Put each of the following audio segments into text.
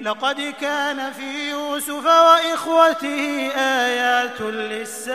لقد كان في يوسف وإخوته آيات للسائلين.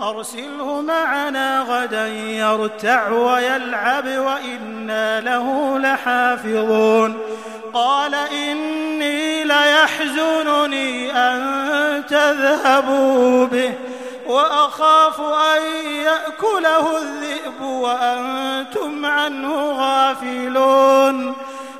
أرسله معنا غدا يرتع ويلعب وإنا له لحافظون. قال إني ليحزنني أن تذهبوا به وأخاف أن يأكله الذئب وأنتم عنه غافلون.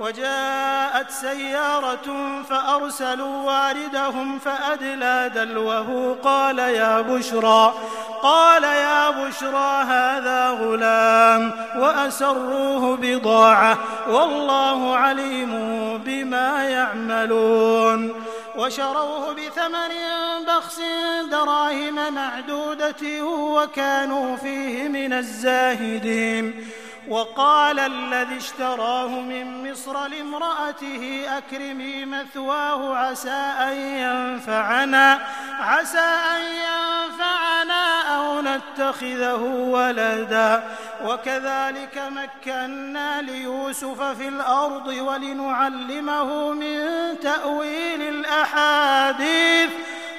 وجاءت سيارة فأرسلوا واردهم فأدلى دلوه قال يا بشرى قال يا بشرى هذا غلام وأسروه بضاعة والله عليم بما يعملون. وشروه بثمن بخس دراهم معدودة وكانوا فيه من الزاهدين. وقال الذي اشتراه من مصر لامرأته أكرمي مثواه عسى أن ينفعنا عسى أن ينفعنا أو نتخذه ولدا. وكذلك مكنا ليوسف في الأرض ولنعلمه من تأويل الأحاديث.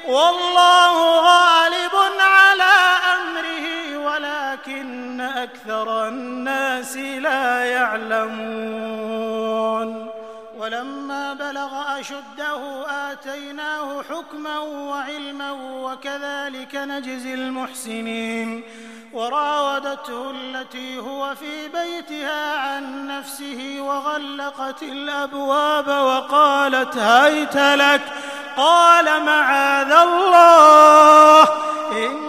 والله غالب على أمره ولكن أكثر الناس لا يعلمون. ولما بلغ أشده آتيناه حكما وعلما وكذلك نجزي المحسنين. وراودته التي هو في بيتها عن نفسه وغلقت الأبواب وقالت هيت لك. قال معاذ الله ربي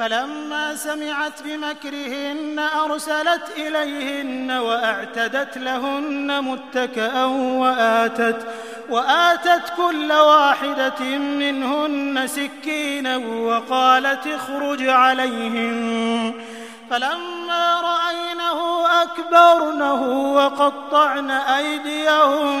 فلما سمعت بمكرهن أرسلت إليهن وأعتدت لهن متكأ وآتت وآتت كل واحدة منهن سكينا وقالت اخرج عليهم. فلما رأينه أكبرنه وقطعن أيديهم.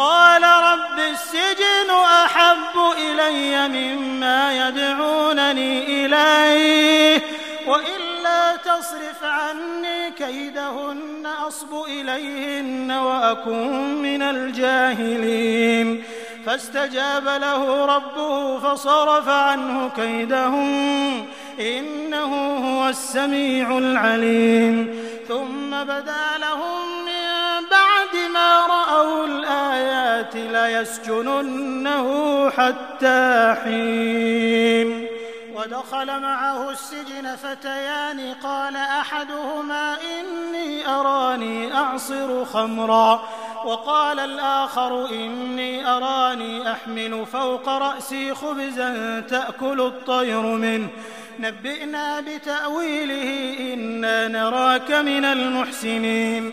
قال رب السجن أحب إلي مما يدعونني إليه وإلا تصرف عني كيدهن أصب إليهن وأكن من الجاهلين. فاستجاب له ربه فصرف عنه كيدهم إنه هو السميع العليم. ثم بدا لهم رأوا الآيات ليسجننه حتى حين. ودخل معه السجن فتيان قال أحدهما إني أراني أعصر خمرا. وقال الآخر إني أراني أحمل فوق رأسي خبزا تأكل الطير منه. نبئنا بتأويله إنا نراك من المحسنين.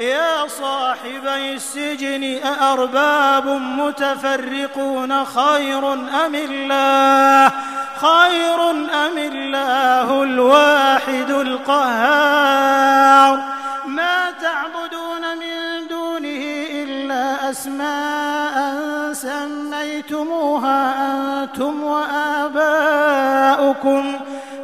يا صاحبي السجن أأرباب متفرقون خير أم الله؟ خير أم الله الواحد القهار. ما تعبدون أسماء سميتموها أنتم وآباؤكم.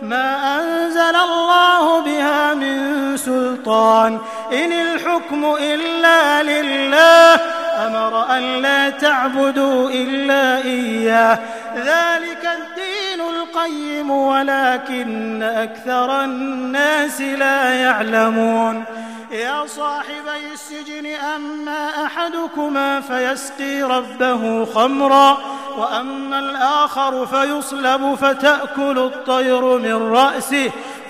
ما أنزل الله بها من سلطان. إن الحكم إلا لله أمر أن لا تعبدوا إلا إياه. ذلك الدين القيم ولكن أكثر الناس لا يعلمون. يا صاحبي السجن أما أحدكما فيسقي ربه خمرا وأما الآخر فيصلب فتأكل الطير من رأسه.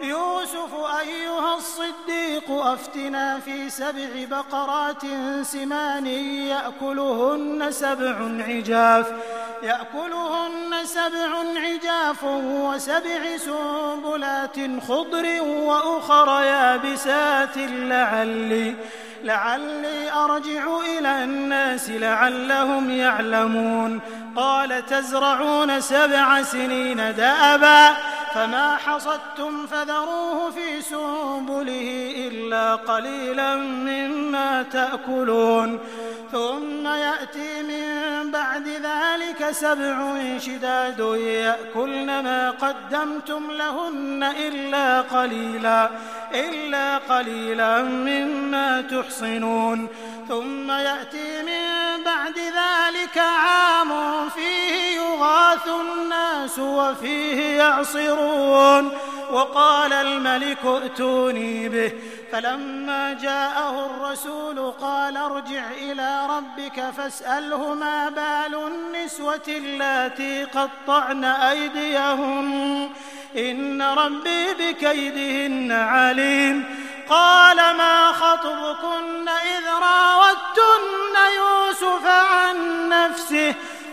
يوسف أيها الصديق أفتنا في سبع بقرات سمان يأكلهن سبع عجاف يأكلهن سبع عجاف وسبع سنبلات خضر وأخر يابسات لعلي لعلي أرجع إلى الناس لعلهم يعلمون. قال تزرعون سبع سنين دأبا فما حصدتم فذروه في سنبله إلا قليلا مما تأكلون. ثم يأتي من بعد ذلك سبع شداد يأكلن ما قدمتم لهن إلا قليلا إلا قليلا مما تحصنون. ثم يأتي من بعد ذلك عام فيه يغاث الناس وفيه يعصرون. وقال الملك ائتوني به. فلما جاءه الرسول قال ارجع إلى ربك فاسأله ما بال النسوة اللاتي قطعن أيديهن. إن ربي بكيدهن عليم. قال ما خطبكن إذ راوتن يوسف عن نفسه؟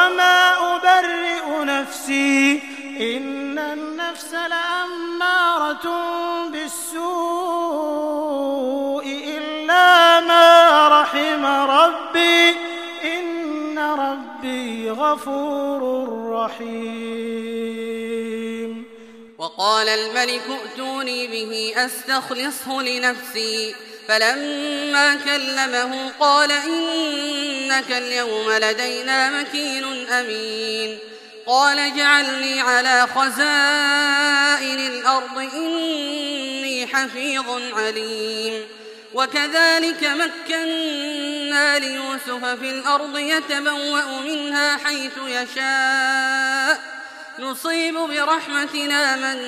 وما أبرئ نفسي إن النفس لأمارة بالسوء إلا ما رحم ربي إن ربي غفور رحيم. وقال الملك ائتوني به أستخلصه لنفسي فلما كلمه قال إنك اليوم لدينا مكين أمين. قال اجعلني على خزائن الأرض إني حفيظ عليم. وكذلك مكنا ليوسف في الأرض يتبوأ منها حيث يشاء. نصيب برحمتنا من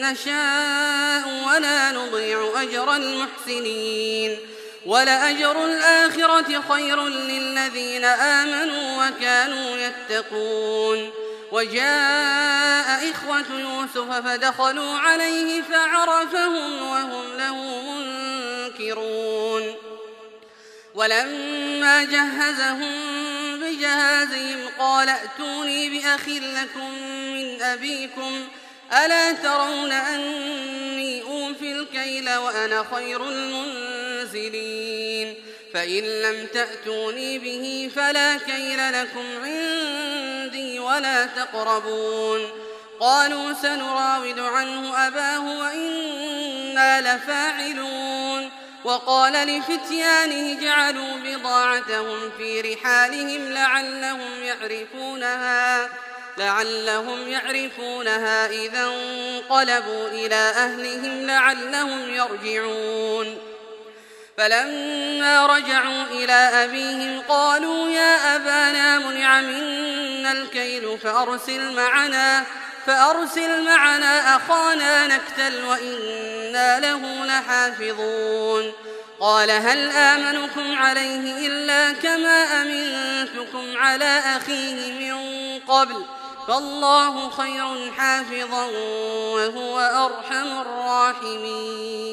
نشاء ولا نضيع أجر المحسنين. ولأجر الآخرة خير للذين آمنوا وكانوا يتقون. وجاء إخوة يوسف فدخلوا عليه فعرفهم وهم له منكرون. ولما جهزهم بجهازهم قال ائتوني بأخ لكم من أبيكم ألا ترون أني أوفي الكيل وأنا خير المنزلين فإن لم تأتوني به فلا كيل لكم عندي ولا تقربون. قالوا سنراود عنه أباه وإنا لفاعلون. وقال لفتيانه جعلوا بضاعتهم في رحالهم لعلهم يعرفونها لعلهم يعرفونها إذا انقلبوا إلى أهلهم لعلهم يرجعون. فلما رجعوا إلى أبيهم قالوا يا أبانا منع منا الكيل فأرسل معنا فأرسل معنا أخانا نكتل وإنا له لحافظون. قال هل آمنكم عليه إلا كما أمنتكم على أخيه من قبل؟ فالله خير حافظا وهو أرحم الراحمين.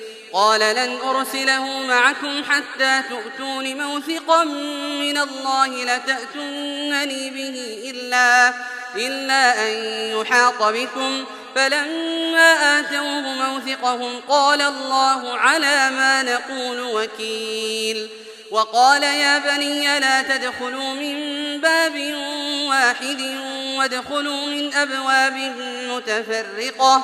قال لن أرسله معكم حتى تؤتون موثقا من الله لتأتونني به إلا, إلا أن يحاط بكم. فلما آتوه موثقهم قال الله على ما نقول وكيل. وقال يا بني لا تدخلوا من باب واحد وادخلوا من أبواب متفرقة.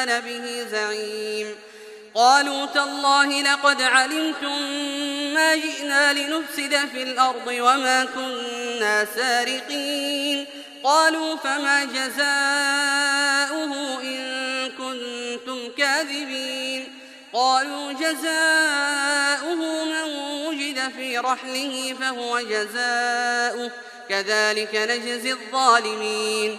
وأنا به زعيم. قالوا تالله لقد علمتم ما جئنا لنفسد في الأرض وما كنا سارقين. قالوا فما جزاؤه إن كنتم كاذبين. قالوا جزاؤه من وجد في رحله فهو جزاؤه. كذلك نجزي الظالمين.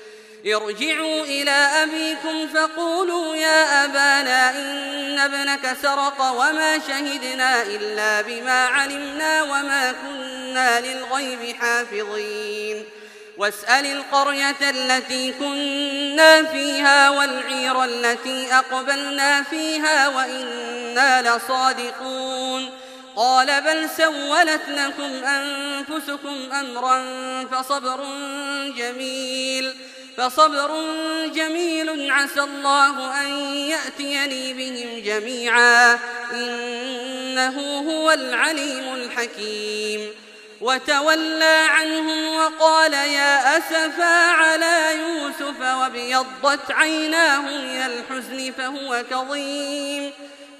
ارجعوا إلى أبيكم فقولوا يا أبانا إن ابنك سرق وما شهدنا إلا بما علمنا وما كنا للغيب حافظين. واسأل القرية التي كنا فيها والعير التي أقبلنا فيها وإنا لصادقون. قال بل سولت لكم أنفسكم أمرا فصبر جميل. فصبر جميل عسى الله أن يأتيني بهم جميعا. إنه هو العليم الحكيم. وتولى عنهم وقال يا أسفا على يوسف وابيضت عيناه من الحزن فهو كظيم.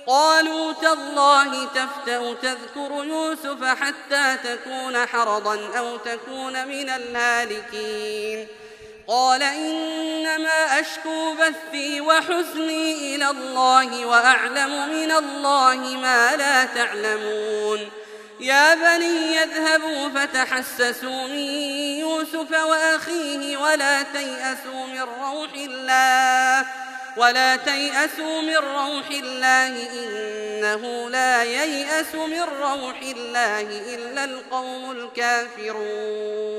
قالوا تالله تفتأ تذكر يوسف حتى تكون حرضا أو تكون من الهالكين. قال إنما أشكو بثي وحزني إلى الله وأعلم من الله ما لا تعلمون. يا بني يذهبوا فتحسسوا من يوسف وأخيه ولا تيأسوا من روح الله ولا تيأسوا من روح الله إنه لا ييأس من روح الله إلا القوم الكافرون.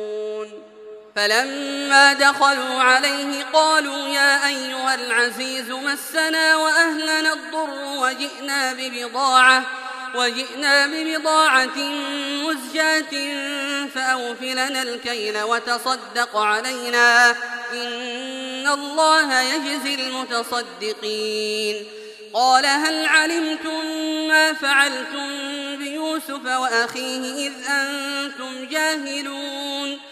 فلما دخلوا عليه قالوا يا أيها العزيز مسنا وأهلنا الضر وجئنا ببضاعة وجئنا ببضاعة مزجاة فأوفلنا الكيل وتصدق علينا إن الله يجزي المتصدقين قال هل علمتم ما فعلتم بيوسف وأخيه إذ أنتم جاهلون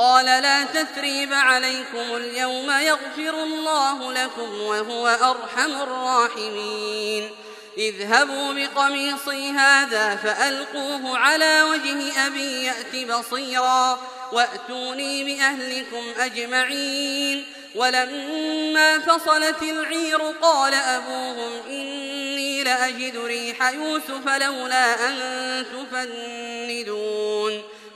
قال لا تثريب عليكم اليوم يغفر الله لكم وهو أرحم الراحمين. اذهبوا بقميصي هذا فألقوه على وجه أبي يأت بصيرا وأتوني بأهلكم أجمعين. ولما فصلت العير قال أبوهم إني لأجد ريح يوسف لولا أن تفندون.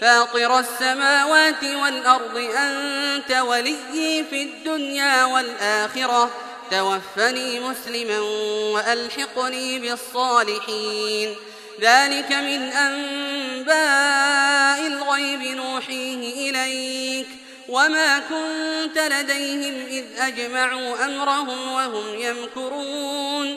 فاطر السماوات والأرض أنت وليي في الدنيا والآخرة. توفني مسلما وألحقني بالصالحين. ذلك من أنباء الغيب نوحيه إليك. وما كنت لديهم إذ أجمعوا أمرهم وهم يمكرون.